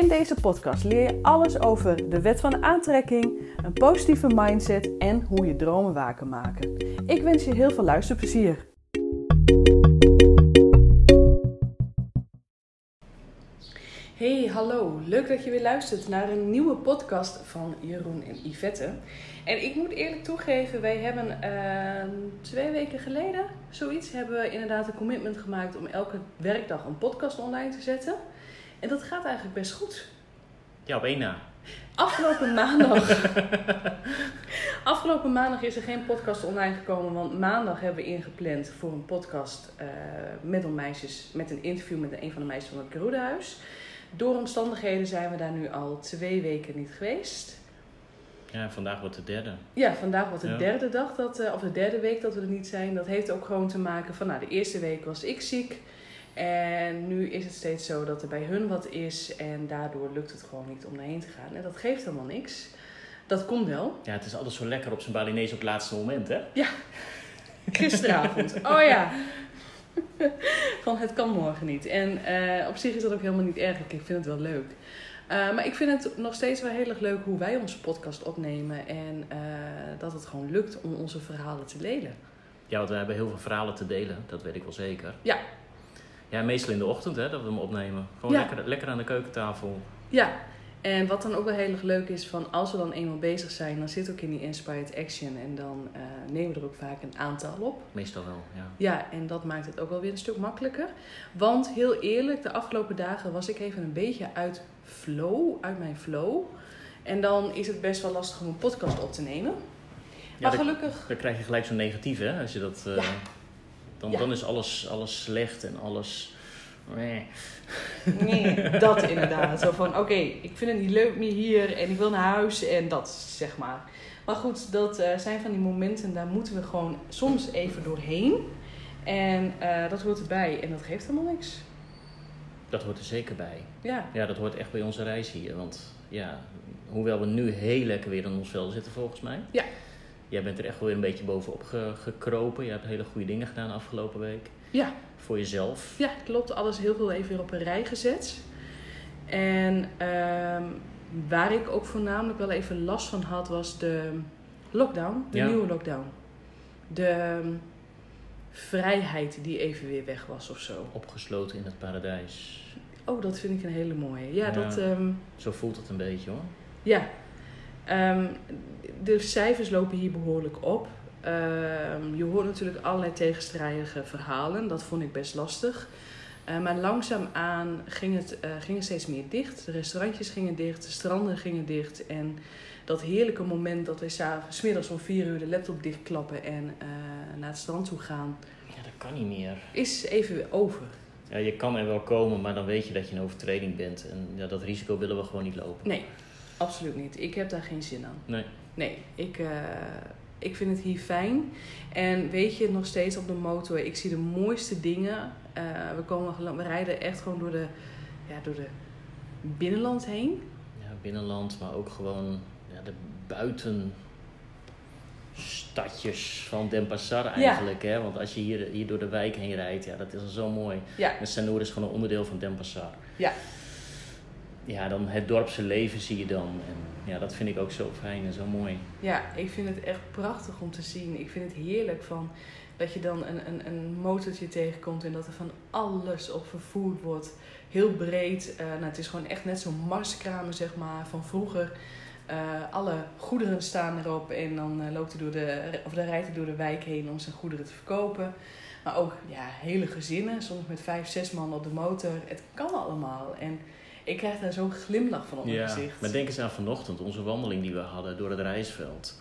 In deze podcast leer je alles over de wet van aantrekking, een positieve mindset en hoe je dromen waar kan maken. Ik wens je heel veel luisterplezier. Hey, hallo. Leuk dat je weer luistert naar een nieuwe podcast van Jeroen en Yvette. En ik moet eerlijk toegeven, wij hebben uh, twee weken geleden, zoiets, hebben we inderdaad een commitment gemaakt om elke werkdag een podcast online te zetten. En dat gaat eigenlijk best goed. Ja, op één na. Afgelopen maandag. afgelopen maandag is er geen podcast online gekomen, want maandag hebben we ingepland voor een podcast uh, met een meisjes, met een interview met een van de meisjes van het Geroedehuis. Door omstandigheden zijn we daar nu al twee weken niet geweest. Ja, vandaag wordt de derde. Ja, vandaag wordt de derde dag, dat, uh, of de derde week dat we er niet zijn. Dat heeft ook gewoon te maken van, nou, de eerste week was ik ziek. En nu is het steeds zo dat er bij hun wat is en daardoor lukt het gewoon niet om daarheen te gaan. En dat geeft helemaal niks. Dat komt wel. Ja, het is altijd zo lekker op zijn Balinese op het laatste moment, hè? Ja, gisteravond. oh ja. Van het kan morgen niet. En uh, op zich is dat ook helemaal niet erg. Ik vind het wel leuk. Uh, maar ik vind het nog steeds wel heel erg leuk hoe wij onze podcast opnemen. En uh, dat het gewoon lukt om onze verhalen te delen. Ja, want we hebben heel veel verhalen te delen. Dat weet ik wel zeker. Ja, ja, meestal in de ochtend hè, dat we hem opnemen. Gewoon Ja. lekker, lekker aan de keukentafel. Ja, en wat dan ook wel heel erg leuk is, van als we dan eenmaal bezig zijn, dan zit ook in die Inspired Action en dan eh, nemen we er ook vaak een aantal op. Meestal wel, ja. Ja, en dat maakt het ook wel weer een stuk makkelijker. Want heel eerlijk, de afgelopen dagen was ik even een beetje uit flow, uit mijn flow. En dan is het best wel lastig om een podcast op te nemen. Ja, maar gelukkig, dan krijg je gelijk zo'n negatief, hè. Als je dat... eh, Ja. Dan, Ja. dan is alles, alles slecht en alles... Nee. nee, dat inderdaad. Zo van, oké, ik vind het niet leuk meer hier en ik wil naar huis en dat, zeg maar. Maar goed, dat eh, zijn van die momenten, daar moeten we gewoon soms even doorheen. En eh, dat hoort erbij en dat geeft helemaal niks. Dat hoort er zeker bij. Ja, Ja, dat hoort echt bij onze reis hier. Want ja, hoewel we nu heel lekker weer in ons vel zitten volgens mij. Ja. Jij bent er echt wel weer een beetje bovenop ge- gekropen. Je hebt hele goede dingen gedaan de afgelopen week. ja, Voor jezelf. ja, klopt. Alles heel veel even weer op een rij gezet. En ehm, waar ik ook voornamelijk wel even last van had, was de lockdown. De Ja. nieuwe lockdown. De ehm, vrijheid die even weer weg was of zo. Opgesloten in het paradijs. Oh, dat vind ik een hele mooie. Ja, Ja. dat... ehm, Zo voelt het een beetje hoor. Ja, Ehm, de cijfers lopen hier behoorlijk op. Ehm, je hoort natuurlijk allerlei tegenstrijdige verhalen. Dat vond ik best lastig. Eh, maar langzaamaan ging het, eh, ging het steeds meer dicht. De restaurantjes gingen dicht, de stranden gingen dicht. En dat heerlijke moment dat wij s'avonds, 's middags om vier uur de laptop dichtklappen en eh, naar het strand toe gaan, Ja, dat kan niet meer. is even weer over. Ja, je kan er wel komen, maar dan weet je dat je een overtreding bent. En ja, dat risico willen we gewoon niet lopen. Nee, absoluut niet. Ik heb daar geen zin aan. Nee. Nee, ik, eh, ik vind het hier fijn. En weet je, nog steeds op de motor, ik zie de mooiste dingen. Eh, we, komen, we rijden echt gewoon door de, ja, door de binnenland heen. Ja, binnenland, maar ook gewoon ja, de buiten stadjes van Denpasar eigenlijk. Hè? Want als je hier, hier door de wijk heen rijdt, ja, dat is al zo mooi. Ja, En Sanoor is gewoon een onderdeel van Denpasar. Ja. Ja, dan het dorpse leven zie je dan. En ja, dat vind ik ook zo fijn en zo mooi. ja, ik vind het echt prachtig om te zien. Ik vind het heerlijk van dat je dan een, een, een motortje tegenkomt en dat er van alles op vervoerd wordt. Heel breed. Eh, nou, het is gewoon echt net zo'n marskramer, zeg maar, van vroeger. Eh, alle goederen staan erop en dan eh, loopt hij door de, of dan rijdt hij door de wijk heen om zijn goederen te verkopen. Maar ook ja, hele gezinnen, soms met vijf, zes man op de motor. Het kan allemaal. En ik krijg daar zo'n glimlach van op mijn gezicht. maar denk eens aan vanochtend, onze wandeling die we hadden door het reisveld.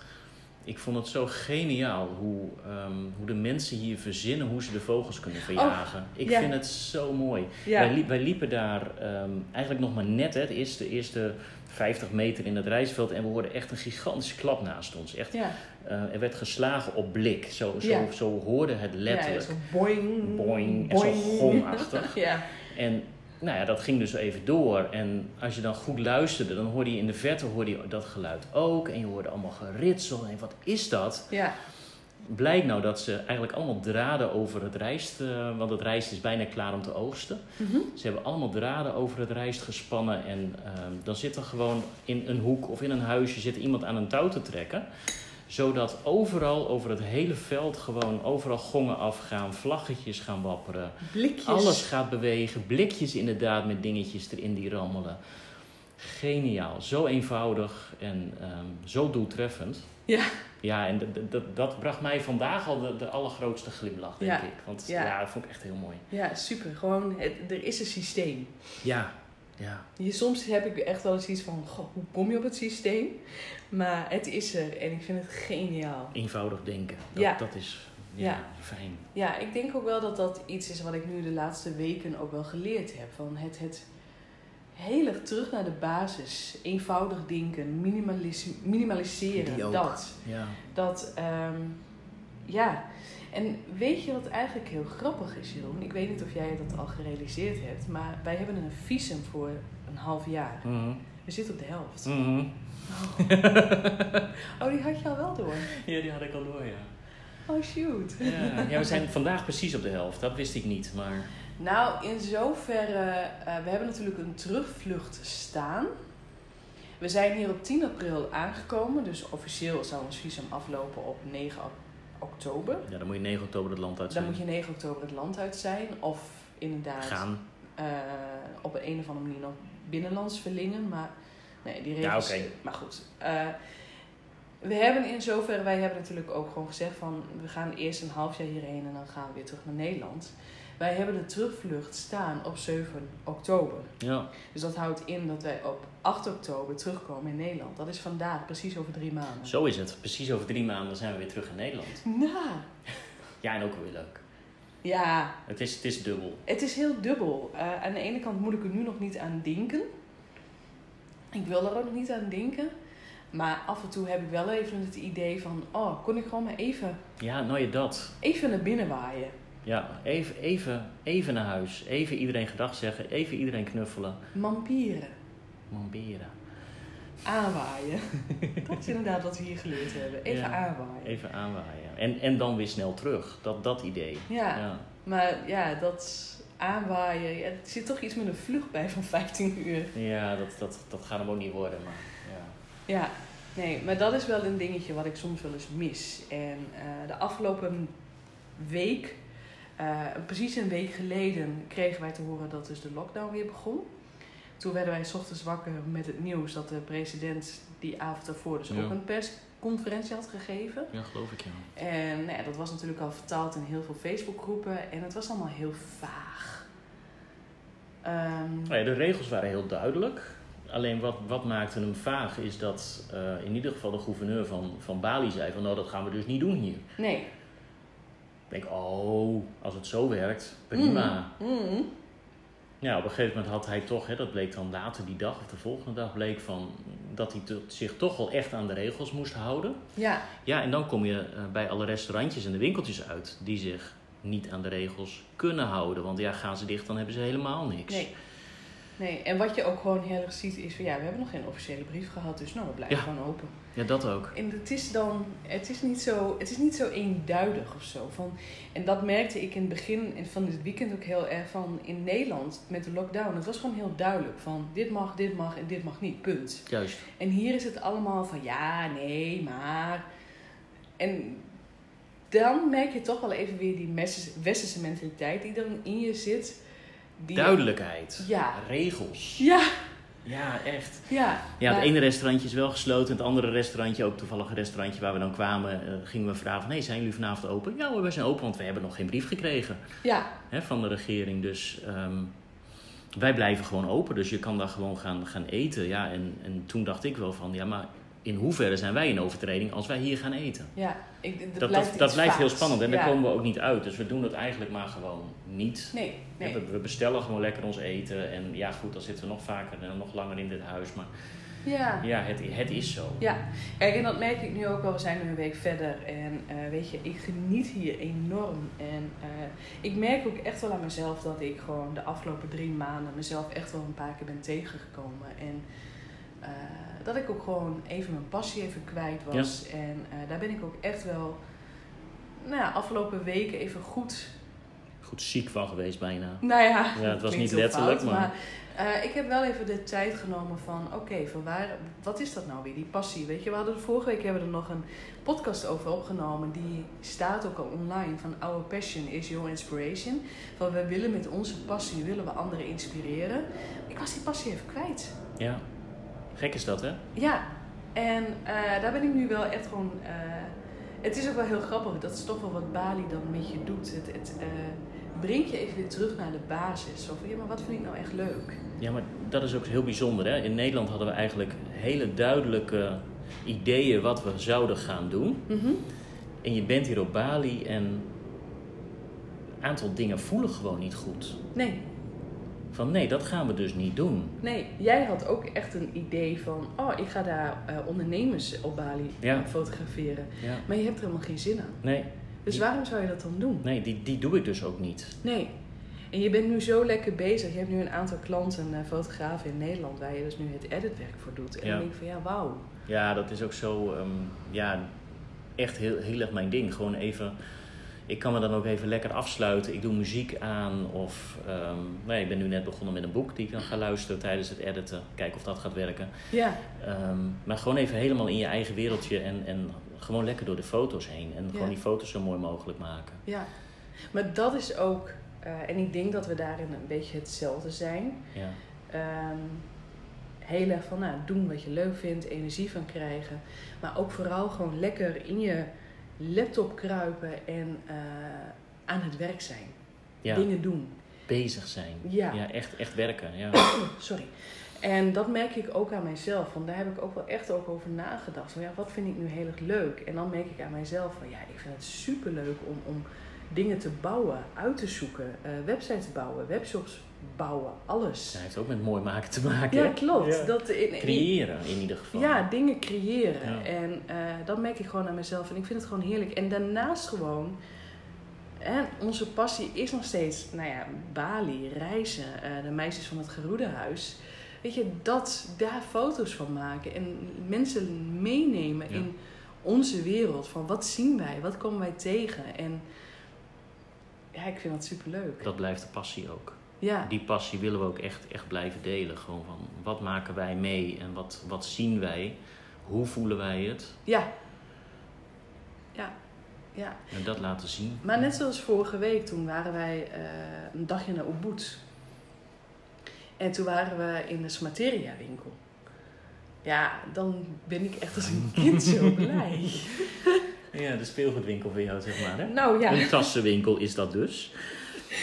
ik vond het zo geniaal hoe, ehm, hoe de mensen hier verzinnen hoe ze de vogels kunnen verjagen. ik ja. vind het zo mooi. Ja. Wij, liep- wij liepen daar ehm, eigenlijk nog maar net, hè, de eerste, eerste 50 meter in het reisveld. En we hoorden echt een gigantische klap naast ons. Echt, Ja. eh, er werd geslagen op blik. Zo, zo, Ja. zo hoorde het letterlijk. Ja, zo boing. Boing, en zo gongachtig. ja. En nou ja, dat ging dus even door. En als je dan goed luisterde, dan hoorde je in de verte hoorde je dat geluid ook. En je hoorde allemaal geritsel. En wat is dat? Ja. Blijkt nou dat ze eigenlijk allemaal draden over het rijst... eh, want het rijst is bijna klaar om te oogsten. Mhm. Ze hebben allemaal draden over het rijst gespannen. En ehm, dan zit er gewoon in een hoek of in een huisje zit iemand aan een touw te trekken. Zodat overal over het hele veld gewoon overal gongen afgaan, vlaggetjes gaan wapperen. Blikjes. Alles gaat bewegen, blikjes inderdaad met dingetjes erin die rammelen. Geniaal, zo eenvoudig en ehm, zo doeltreffend. Ja. Ja, en dat- dat bracht mij vandaag al de, de allergrootste glimlach, denk Ja. ik. Want Ja. ja. dat vond ik echt heel mooi. Ja, super. Gewoon, het, er is een systeem. Ja, ja. Je, soms heb ik echt wel eens iets van, goh, hoe kom je op het systeem? Maar het is er en ik vind het geniaal. Eenvoudig denken, dat, Ja. dat is ja, Ja. fijn. Ja, ik denk ook wel dat dat iets is wat ik nu de laatste weken ook wel geleerd heb. Van het, het heel erg terug naar de basis. Eenvoudig denken, minimalis minimaliseren. Dat. Ja. Dat, ehm, ja. En weet je wat eigenlijk heel grappig is, Jeroen? Ik weet niet of jij dat al gerealiseerd hebt, maar wij hebben een visum voor een half jaar. Mhm. We zitten op de helft. Mhm. Oh, die had je al wel door. Ja, die had ik al door, ja. Oh, shoot. Ja, ja we zijn vandaag precies op de helft. Dat wist ik niet, maar... Nou, in zoverre, eh, we hebben natuurlijk een terugvlucht staan. We zijn hier op 10 april aangekomen, dus officieel zou ons visum aflopen op 9 ok- oktober. Ja, dan moet je 9 oktober het land uit Dan zijn. moet je 9 oktober het land uit zijn, of inderdaad gaan. eh, op een, een of andere manier nog binnenlands verlingen. Maar nee, die Ja, regels. oké. Maar goed. eh, we hebben in zoverre, wij hebben natuurlijk ook gewoon gezegd van we gaan eerst een half jaar hierheen en dan gaan we weer terug naar Nederland. Wij hebben de terugvlucht staan op 7 oktober. Ja. Dus dat houdt in dat wij op 8 oktober terugkomen in Nederland. Dat is vandaag, precies over drie maanden. Zo is het. Precies over drie maanden zijn we weer terug in Nederland. Nou, Ja, en ook weer leuk. ja, Het is, het is dubbel. Het is heel dubbel. Eh, aan de ene kant moet ik er nu nog niet aan denken. Ik wil er ook nog niet aan denken. Maar af en toe heb ik wel even het idee van... Oh, kon ik gewoon maar even, Ja, nou je dat. even naar binnen waaien. Ja, even, even, even naar huis. Even iedereen gedag zeggen. Even iedereen knuffelen. Mampieren. Mamberen. Aanwaaien. Dat is inderdaad wat we hier geleerd hebben. Even Ja. aanwaaien. Even aanwaaien. En, en dan weer snel terug. Dat, dat idee. Ja, Ja. maar ja, dat aanwaaien... Ja, er zit toch iets met een vlucht bij van 15 uur. Ja, dat, dat, dat gaat hem ook niet worden. Maar ja. Ja, nee, maar dat is wel een dingetje wat ik soms wel eens mis. En eh, de afgelopen week, eh, precies een week geleden, kregen wij te horen dat dus de lockdown weer begon. Toen werden wij 's ochtends wakker met het nieuws dat de president die avond daarvoor dus Ja. ook een persconferentie had gegeven. ja, geloof ik ja. En nou ja, dat was natuurlijk al vertaald in heel veel Facebookgroepen en het was allemaal heel vaag. Ja, de regels waren heel duidelijk. Alleen wat, wat maakte hem vaag is dat eh, in ieder geval de gouverneur van, van Bali zei van nou dat gaan we dus niet doen hier. nee. Ik denk, oh, als het zo werkt, prima. Mm, mm. Ja, op een gegeven moment had hij toch, hè, dat bleek dan later die dag of de volgende dag, bleek van dat hij zich toch wel echt aan de regels moest houden. Ja, Ja, en dan kom je eh, bij alle restaurantjes en de winkeltjes uit die zich niet aan de regels kunnen houden. Want ja, gaan ze dicht, dan hebben ze helemaal niks. Nee. Nee, en wat je ook gewoon heel erg ziet is van ja, we hebben nog geen officiële brief gehad, dus nou, we blijven Ja. gewoon open. Ja, dat ook. En het is dan, het is niet zo, het is niet zo eenduidig of zo. Van, en dat merkte ik in het begin van dit weekend ook heel erg van in Nederland met de lockdown. Het was gewoon heel duidelijk van dit mag, dit mag en dit mag niet, punt. Juist. En hier is het allemaal van ja, nee, maar. En dan merk je toch wel even weer die westerse mentaliteit die dan in je zit. Die Duidelijkheid. Ja. Regels. Ja, Ja, echt. ja. Ja, het ene restaurantje is wel gesloten. Het andere restaurantje, ook toevallig een restaurantje waar we dan kwamen, eh, gingen we vragen van... Zijn jullie vanavond open? Ja hoor, we zijn open, want we hebben nog geen brief gekregen Ja, hè, van de regering. Dus ehm, wij blijven gewoon open. Dus je kan daar gewoon gaan, gaan eten. Ja, en, en toen dacht ik wel van, ja, maar in hoeverre zijn wij in overtreding als wij hier gaan eten? Ja, ik, dat, Dat, blijft dat, dat heel spannend en Ja. daar komen we ook niet uit. Dus we doen het eigenlijk maar gewoon niet. Nee, nee. We, we bestellen gewoon lekker ons eten. En ja, goed, dan zitten we nog vaker en nog langer in dit huis. Maar Ja. ja, het, het is zo. Ja, kijk, en dat merk ik nu ook al. We zijn nu een week verder en eh, weet je, ik geniet hier enorm. En eh, ik merk ook echt wel aan mezelf dat ik gewoon de afgelopen drie maanden mezelf echt wel een paar keer ben tegengekomen. En eh, dat ik ook gewoon even mijn passie even kwijt was. En eh, daar ben ik ook echt wel, nou ja, afgelopen weken even goed Goed ziek van geweest bijna. nou ja, Ja, het was niet letterlijk, fout, maar- eh, ik heb wel even de tijd genomen van, oké, van waar, wat is dat nou weer, die passie? Weet je, we hadden de vorige week hebben we er nog een podcast over opgenomen, die staat ook al online, van Our Passion is Your Inspiration. Van we willen met onze passie, willen we anderen inspireren. Ik was die passie even kwijt. Ja. Gek is dat, hè? Ja, en eh, daar ben ik nu wel echt gewoon. eh, het is ook wel heel grappig, dat is toch wel wat Bali dan met je doet. Het, het eh, brengt je even weer terug naar de basis. Zo van, ja, maar wat vind ik nou echt leuk? Ja, maar dat is ook heel bijzonder. Hè? In Nederland hadden we eigenlijk hele duidelijke ideeën wat we zouden gaan doen. Mhm. En je bent hier op Bali en een aantal dingen voelen gewoon niet goed. Nee, Van nee, dat gaan we dus niet doen. nee, jij had ook echt een idee van, oh, ik ga daar eh, ondernemers op Bali Ja. eh, fotograferen. Ja. Maar je hebt er helemaal geen zin aan. Nee, Dus Die- waarom zou je dat dan doen? nee die, die doe ik dus ook niet. Nee. En je bent nu zo lekker bezig. Je hebt nu een aantal klanten, eh, fotografen in Nederland, waar je dus nu het editwerk voor doet. En Ja. dan denk ik van, ja, wauw. Ja, dat is ook zo, ehm, ja, echt heel, heel erg mijn ding. Gewoon even, ik kan me dan ook even lekker afsluiten. Ik doe muziek aan of, ehm, nee, ik ben nu net begonnen met een boek die ik dan ga luisteren tijdens het editen. Kijken of dat gaat werken. Ja, Ehm, maar gewoon even helemaal in je eigen wereldje en, en gewoon lekker door de foto's heen. En gewoon die foto's zo mooi mogelijk maken. Ja, maar dat is ook, eh, en ik denk dat we daarin een beetje hetzelfde zijn. Ja, Ehm, heel erg van nou, doen wat je leuk vindt, energie van krijgen. Maar ook vooral gewoon lekker in je laptop kruipen en eh, aan het werk zijn. ja. Dingen doen. bezig zijn. Ja. Ja, echt, echt werken. Ja. Sorry. En dat merk ik ook aan mijzelf. Want daar heb ik ook wel echt ook over nagedacht. Van ja, wat vind ik nu heel erg leuk? En dan merk ik aan mijzelf van ja, ik vind het super leuk om, om dingen te bouwen, uit te zoeken, eh, websites bouwen, webshops bouwen, alles. Dat heeft ook met mooi maken te maken. Ja, klopt. Ja. Dat in, in- Creëren in ieder geval. ja, dingen creëren. Ja. En eh, dat merk ik gewoon aan mezelf. En ik vind het gewoon heerlijk. En daarnaast gewoon, hè, onze passie is nog steeds, nou ja, Bali, reizen, eh, de meisjes van het Geroedehuis. Weet je, dat, daar foto's van maken en mensen meenemen Ja. in onze wereld. Van wat zien wij, wat komen wij tegen? En ja, ik vind dat superleuk. Dat blijft de passie ook. Ja, Die passie willen we ook echt, echt blijven delen. Gewoon van wat maken wij mee en wat, wat zien wij? Hoe voelen wij het? ja. Ja, ja. En dat laten zien. Maar net zoals vorige week, toen waren wij eh, een dagje naar Ubud. En toen waren we in de Smateria winkel. Ja, dan ben ik echt als een kind zo blij. Ja, de speelgoedwinkel voor jou, zeg maar. Hè? Nou ja, Een tassenwinkel is dat dus.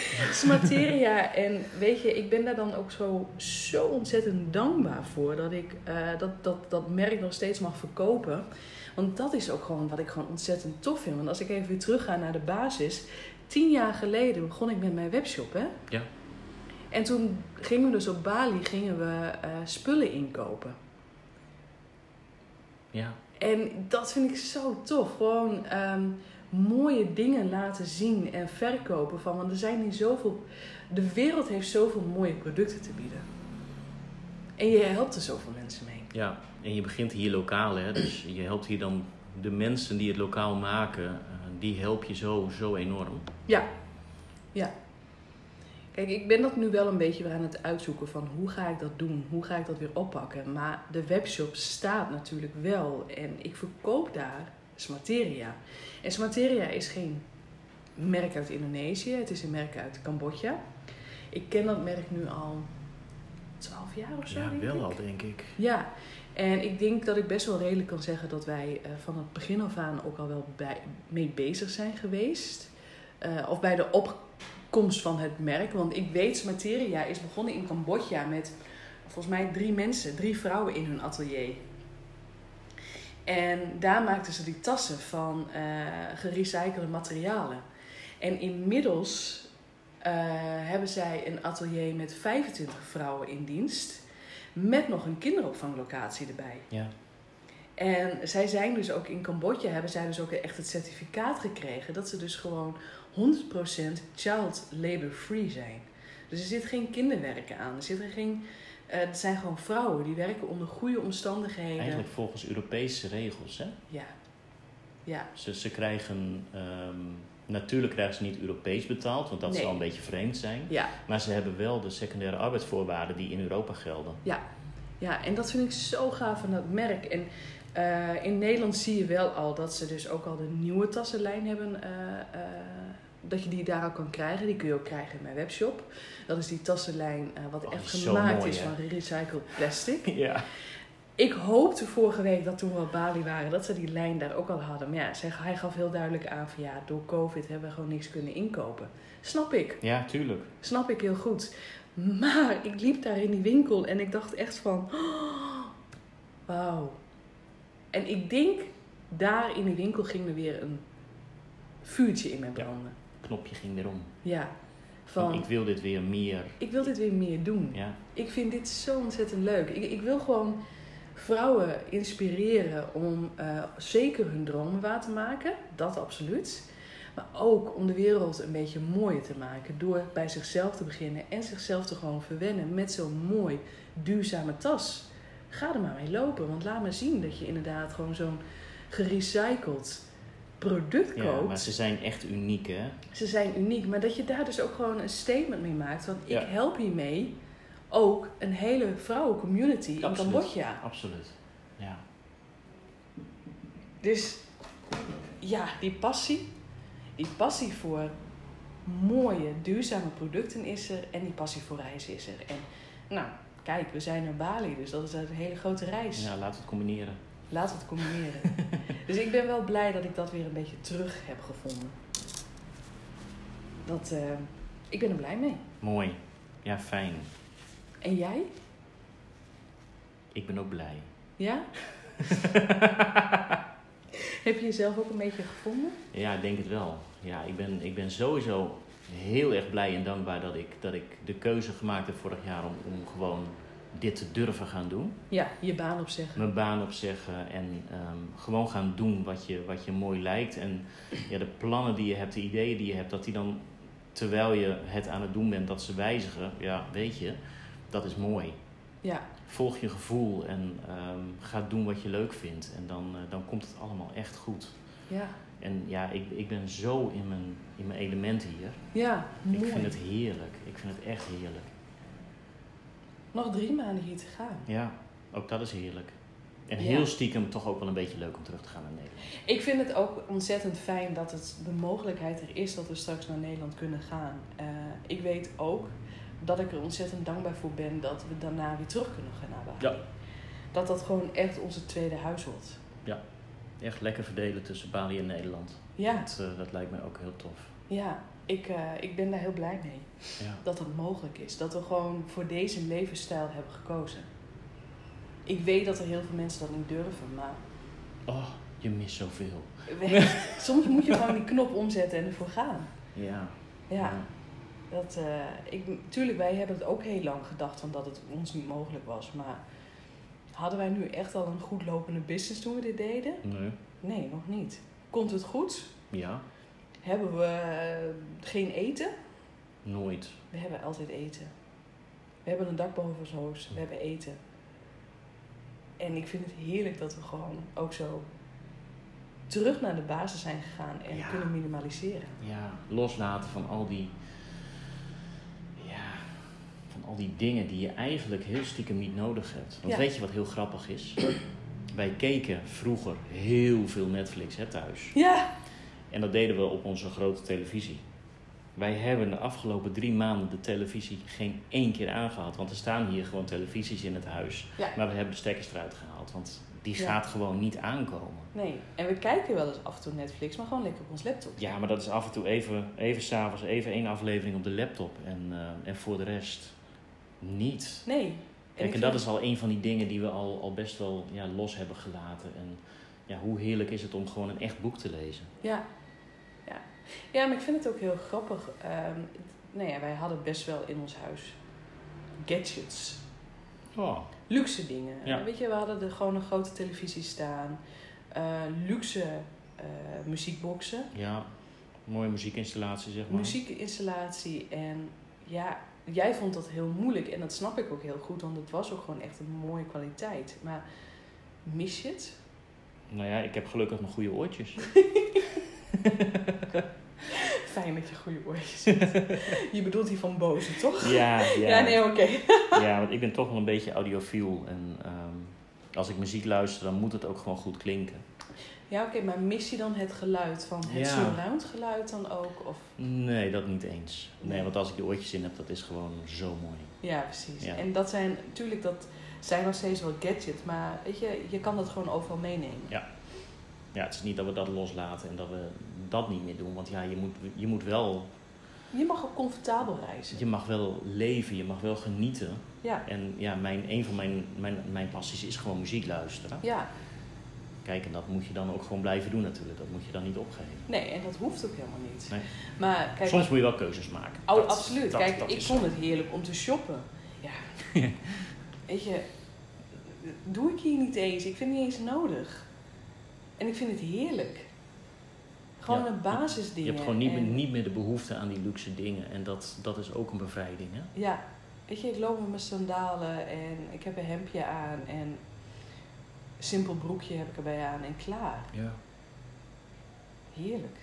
Smateria. En weet je, ik ben daar dan ook zo, zo ontzettend dankbaar voor. Dat ik eh, dat, dat, dat merk nog steeds mag verkopen. Want dat is ook gewoon wat ik gewoon ontzettend tof vind. Want als ik even weer terug ga naar de basis. Tien jaar geleden begon ik met mijn webshop, hè? Ja. En toen gingen we dus op Bali gingen we, eh, spullen inkopen. Ja, En dat vind ik zo tof. Gewoon ehm, mooie dingen laten zien en verkopen van. Want er zijn hier zoveel. De wereld heeft zoveel mooie producten te bieden. En je helpt er zoveel mensen mee. ja. En je begint hier lokaal, hè. Dus je helpt hier dan de mensen die het lokaal maken. eh, die help je zo, zo enorm. Ja, ja. Kijk, ik ben dat nu wel een beetje weer aan het uitzoeken van hoe ga ik dat doen? Hoe ga ik dat weer oppakken? Maar de webshop staat natuurlijk wel en ik verkoop daar Smateria. En Smateria is geen merk uit Indonesië, het is een merk uit Cambodja. Ik ken dat merk nu al 12 jaar of zo. Ja, wel ik. al, denk ik. Ja, en ik denk dat ik best wel redelijk kan zeggen dat wij eh, van het begin af aan ook al wel bij, mee bezig zijn geweest. Eh, of bij de opkomst van het merk. Want ik weet, Materia is begonnen in Cambodja met volgens mij drie mensen, drie vrouwen in hun atelier. En daar maakten ze die tassen van eh gerecyclede materialen. En inmiddels eh, hebben zij een atelier met 25 vrouwen in dienst. Met nog een kinderopvanglocatie erbij. Ja. En zij zijn dus ook in Cambodja, hebben zij dus ook echt het certificaat gekregen dat ze dus gewoon 100% child labor free zijn. Dus er zit geen kinderwerken aan. Er, zit er, geen, het zijn gewoon vrouwen die werken onder goede omstandigheden. Eigenlijk volgens Europese regels. Hè? Ja. Ja. Ze, ze krijgen, ehm, natuurlijk krijgen ze niet Europees betaald, want dat Nee. zal een beetje vreemd zijn. Ja. Maar ze hebben wel de secundaire arbeidsvoorwaarden die in Europa gelden. Ja, en dat vind ik zo gaaf van dat merk. En eh, in Nederland zie je wel al dat ze dus ook al de nieuwe tassenlijn hebben. eh, eh, dat je die daar al kan krijgen. Die kun je ook krijgen in mijn webshop. Dat is die tassenlijn eh, wat Oh, echt is gemaakt mooi, is van gerecycled plastic. Ja. Ik hoopte vorige week dat toen we op Bali waren, dat ze die lijn daar ook al hadden. Maar ja, zeg, hij gaf heel duidelijk aan van ja, door COVID hebben we gewoon niks kunnen inkopen. Snap ik. ja, tuurlijk. Snap ik heel goed. Maar ik liep daar in die winkel en ik dacht echt van, oh, wauw. En ik denk, daar in die winkel ging er weer een vuurtje in mijn Ja. Knopje ging weer om. Ja, Van, van, ik wil dit weer meer. ik wil dit weer meer doen. Ja, Ik vind dit zo ontzettend leuk. Ik, ik wil gewoon vrouwen inspireren om eh, zeker hun dromen waar te maken. Dat absoluut. Maar ook om de wereld een beetje mooier te maken. Door bij zichzelf te beginnen en zichzelf te gewoon verwennen met zo'n mooi, duurzame tas. Ga er maar mee lopen. Want laat maar zien dat je inderdaad gewoon zo'n gerecycled product ja maar ze zijn echt uniek, hè? Ze zijn uniek, maar dat je daar dus ook gewoon een statement mee maakt. Want Ja. ik help hiermee ook een hele vrouwencommunity in. Cambodja. Absoluut. Ja. Dus ja, die passie, die passie voor mooie, duurzame producten is er en die passie voor reizen is er. En nou, kijk, we zijn naar Bali, dus dat is een hele grote reis. ja, laten we het combineren. Laten we het combineren. dus ik ben wel blij dat ik dat weer een beetje terug heb gevonden. Dat, eh, ik ben er blij mee. Mooi. Ja, fijn. En jij? Ik ben ook blij. Ja? Heb je jezelf ook een beetje gevonden? Ja, ik denk het wel. Ja, ik ben, ik ben sowieso heel erg blij en dankbaar dat ik, dat ik de keuze gemaakt heb vorig jaar om, om gewoon dit te durven gaan doen. Ja, je baan opzeggen. Mijn baan opzeggen en ehm, gewoon gaan doen wat je, wat je mooi lijkt. En ja, de plannen die je hebt, de ideeën die je hebt, dat die dan terwijl je het aan het doen bent, dat ze wijzigen. Ja, weet je, dat is mooi. Ja, Volg je gevoel en ehm, ga doen wat je leuk vindt. En dan, eh, dan komt het allemaal echt goed. ja, En ja, ik, ik ben zo in mijn, in mijn element hier. ja. Mooi. Ik vind het heerlijk. Ik vind het echt heerlijk. Nog drie maanden hier te gaan. Ja, ook dat is heerlijk. En Ja. heel stiekem toch ook wel een beetje leuk om terug te gaan naar Nederland. Ik vind het ook ontzettend fijn dat het de mogelijkheid er is dat we straks naar Nederland kunnen gaan. Eh, ik weet ook dat ik er ontzettend dankbaar voor ben dat we daarna weer terug kunnen gaan naar Bali. Ja. Dat dat gewoon echt onze tweede huis wordt. Echt lekker verdelen tussen Bali en Nederland. Ja, Dat, eh, dat lijkt mij ook heel tof. ja. Ik, eh, ik ben daar heel blij mee. Ja. dat het mogelijk is. Dat we gewoon voor deze levensstijl hebben gekozen. Ik weet dat er heel veel mensen dat niet durven, maar Oh, je mist zoveel. soms moet je gewoon die knop omzetten en ervoor gaan. Ja. Ja, dat, eh, ik, tuurlijk, wij hebben het ook heel lang gedacht van dat het ons niet mogelijk was. Maar hadden wij nu echt al een goed lopende business toen we dit deden? Nee. Nee, nog niet. Komt het goed? Ja. Hebben we eh, geen eten? Nooit. We hebben altijd eten. We hebben een dak boven ons hoofd. We hebben eten. En ik vind het heerlijk dat we gewoon ook zo terug naar de basis zijn gegaan en Ja. kunnen minimaliseren. Ja, loslaten van al die... Ja, van al die dingen die je eigenlijk heel stiekem niet nodig hebt. Want Ja. weet je wat heel grappig is? Wij keken vroeger heel veel Netflix hè, thuis. Ja, En dat deden we op onze grote televisie. Wij hebben de afgelopen drie maanden de televisie geen één keer aangehad. Want er staan hier gewoon televisies in het huis. Ja. Maar we hebben de stekkers eruit gehaald. Want die Ja. gaat gewoon niet aankomen. nee. En we kijken wel eens af en toe Netflix, maar gewoon lekker op ons laptop. Ja, maar dat is af en toe even, even s'avonds, even één aflevering op de laptop. En, eh, en voor de rest niet. Nee. Kijk, en dat vind- is al een van die dingen die we al, al best wel ja, los hebben gelaten. En ja, hoe heerlijk is het om gewoon een echt boek te lezen? Ja. Ja, maar ik vind het ook heel grappig. Ehm nou ja, wij hadden best wel in ons huis gadgets. Oh, Luxe dingen. Ja. Weet je, we hadden er gewoon een grote televisie staan. eh, luxe eh, muziekboxen. ja. Mooie muziekinstallatie, zeg maar. Muziekinstallatie. En ja, jij vond dat heel moeilijk. En dat snap ik ook heel goed. Want het was ook gewoon echt een mooie kwaliteit. Maar mis je het? Nou ja, ik heb gelukkig nog goede oortjes. Fijn dat je goede oortjes hebt. je bedoelt die van Boze, toch? Ja, ja. Ja, nee, oké. Ja, want ik ben toch wel een beetje audiofiel. En ehm, als ik muziek luister, dan moet het ook gewoon goed klinken. Ja, oké, maar mis je dan het geluid van het Ja. surround geluid dan ook? Of... Nee, dat niet eens. Nee, Nee. want als ik de oortjes in heb, dat is gewoon zo mooi. Ja, precies. Ja. En dat zijn, natuurlijk, dat zijn nog steeds wel gadgets, maar weet je, je kan dat gewoon overal meenemen. Ja, het is niet dat we dat loslaten en dat we dat niet meer doen. Want ja, je moet, je moet wel, Je mag ook comfortabel reizen. je mag wel leven, je mag wel genieten. Ja, En ja, mijn, een van mijn, mijn, mijn passies is gewoon muziek luisteren. ja. Kijk, en dat moet je dan ook gewoon blijven doen natuurlijk. Dat moet je dan niet opgeven. Nee, en dat hoeft ook helemaal niet. Nee. Maar kijk, Soms moet je wel keuzes maken. Oh, Dat- absoluut. dat- Kijk, dat ik vond zo. het heerlijk om te shoppen. Ja. Weet je, doe ik hier niet eens. Ik vind het niet eens nodig. En ik vind het heerlijk. Gewoon Ja, een basisding. Je hebt gewoon niet, meer, niet meer de behoefte aan die luxe dingen. En dat, dat is ook een bevrijding, hè? Ja, weet je, ik loop met mijn sandalen en ik heb een hemdje aan en simpel broekje heb ik erbij aan en klaar. Ja. Heerlijk.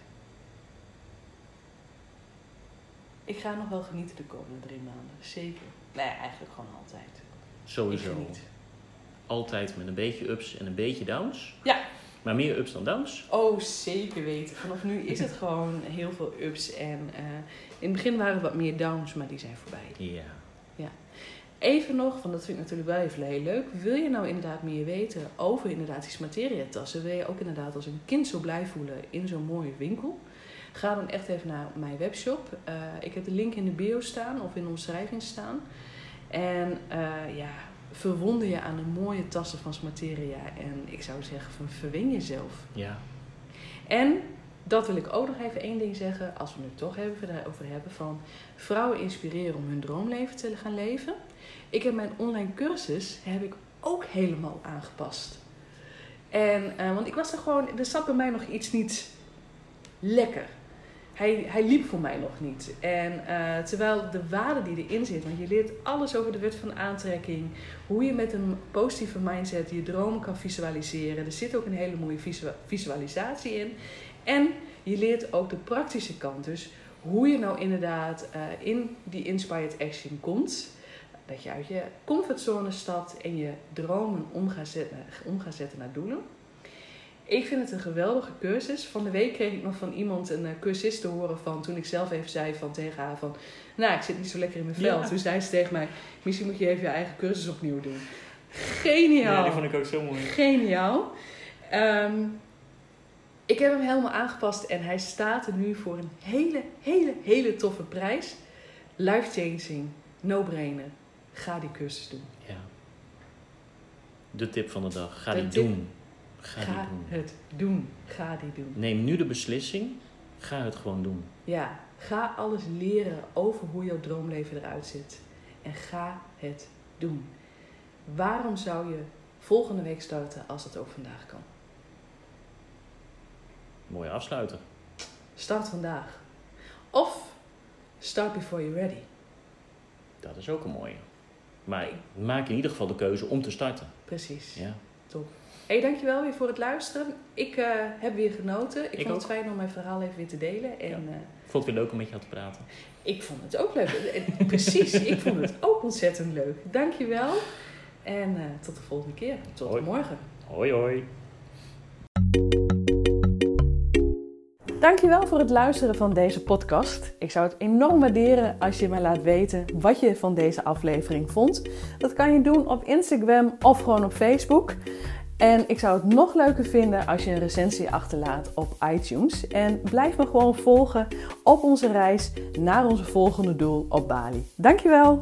Ik ga nog wel genieten de komende drie maanden. Zeker. Nee, eigenlijk gewoon altijd. Ik Sowieso. geniet. Altijd met een beetje ups en een beetje downs. Ja. Maar meer ups dan downs. Oh, zeker weten. Vanaf nu is het gewoon heel veel ups. En eh, in het begin waren er wat meer downs, maar die zijn voorbij. Ja. Even nog, want dat vind ik natuurlijk wel even heel leuk. Wil je nou inderdaad meer weten over inderdaad die materiatassen? Wil je ook inderdaad als een kind zo blij voelen in zo'n mooie winkel? Ga dan echt even naar mijn webshop. Eh, ik heb de link in de bio staan of in de omschrijving staan. En eh, ja, verwonder je aan de mooie tassen van Smateria. En ik zou zeggen, van verwen jezelf. Ja. En dat wil ik ook nog even één ding zeggen, als we het toch even daarover hebben, van vrouwen inspireren om hun droomleven te gaan leven. Ik heb mijn online cursus heb ik ook helemaal aangepast. En, eh, want ik was er gewoon, er zat bij mij nog iets niet lekker. Hij, hij liep voor mij nog niet. En eh, terwijl de waarde die erin zit, want je leert alles over de wet van aantrekking, hoe je met een positieve mindset je dromen kan visualiseren. Er zit ook een hele mooie visu- visualisatie in. En je leert ook de praktische kant. Dus hoe je nou inderdaad eh, in die inspired action komt. Dat je uit je comfortzone stapt en je dromen om zetten, om gaat zetten naar doelen. Ik vind het een geweldige cursus. Van de week kreeg ik nog van iemand een eh, cursist te horen van toen ik zelf even zei van tegen haar van, nou ik zit niet zo lekker in mijn vel. Ja. Toen zei ze tegen mij, misschien moet je even je eigen cursus opnieuw doen. Geniaal. ja, die vond ik ook zo mooi. Geniaal. Ehm, ik heb hem helemaal aangepast en hij staat er nu voor een hele, hele, hele toffe prijs. Life-changing, no-brainer. Ga die cursus doen. Ja. De tip van de dag. Ga De die tip. doen. Ga, Ga die doen. het doen. Ga die doen. Neem nu de beslissing. Ga het gewoon doen. Ja, ga alles leren over hoe jouw droomleven eruit ziet. En ga het doen. Waarom zou je volgende week starten als het ook vandaag kan? Mooi afsluiten. Start vandaag. Of start before you're ready. Dat is ook een mooie. Maar maak in ieder geval de keuze om te starten. Precies. Ja. Hey, dankjewel weer voor het luisteren. Ik eh, heb weer genoten. Ik, Ik vond ook. het fijn om mijn verhaal even weer te delen. En Ja. eh, Ik vond het weer leuk om met jou te praten. ik vond het ook leuk. Eh, Precies, ik vond het ook ontzettend leuk. Dankjewel. En tot de volgende keer. Tot Hoi. morgen. Hoi hoi. Dankjewel voor het luisteren van deze podcast. Ik zou het enorm waarderen als je mij laat weten wat je van deze aflevering vond. Dat kan je doen op Instagram of gewoon op Facebook. En ik zou het nog leuker vinden als je een recensie achterlaat op iTunes. En blijf me gewoon volgen op onze reis naar onze volgende doel op Bali. Dankjewel!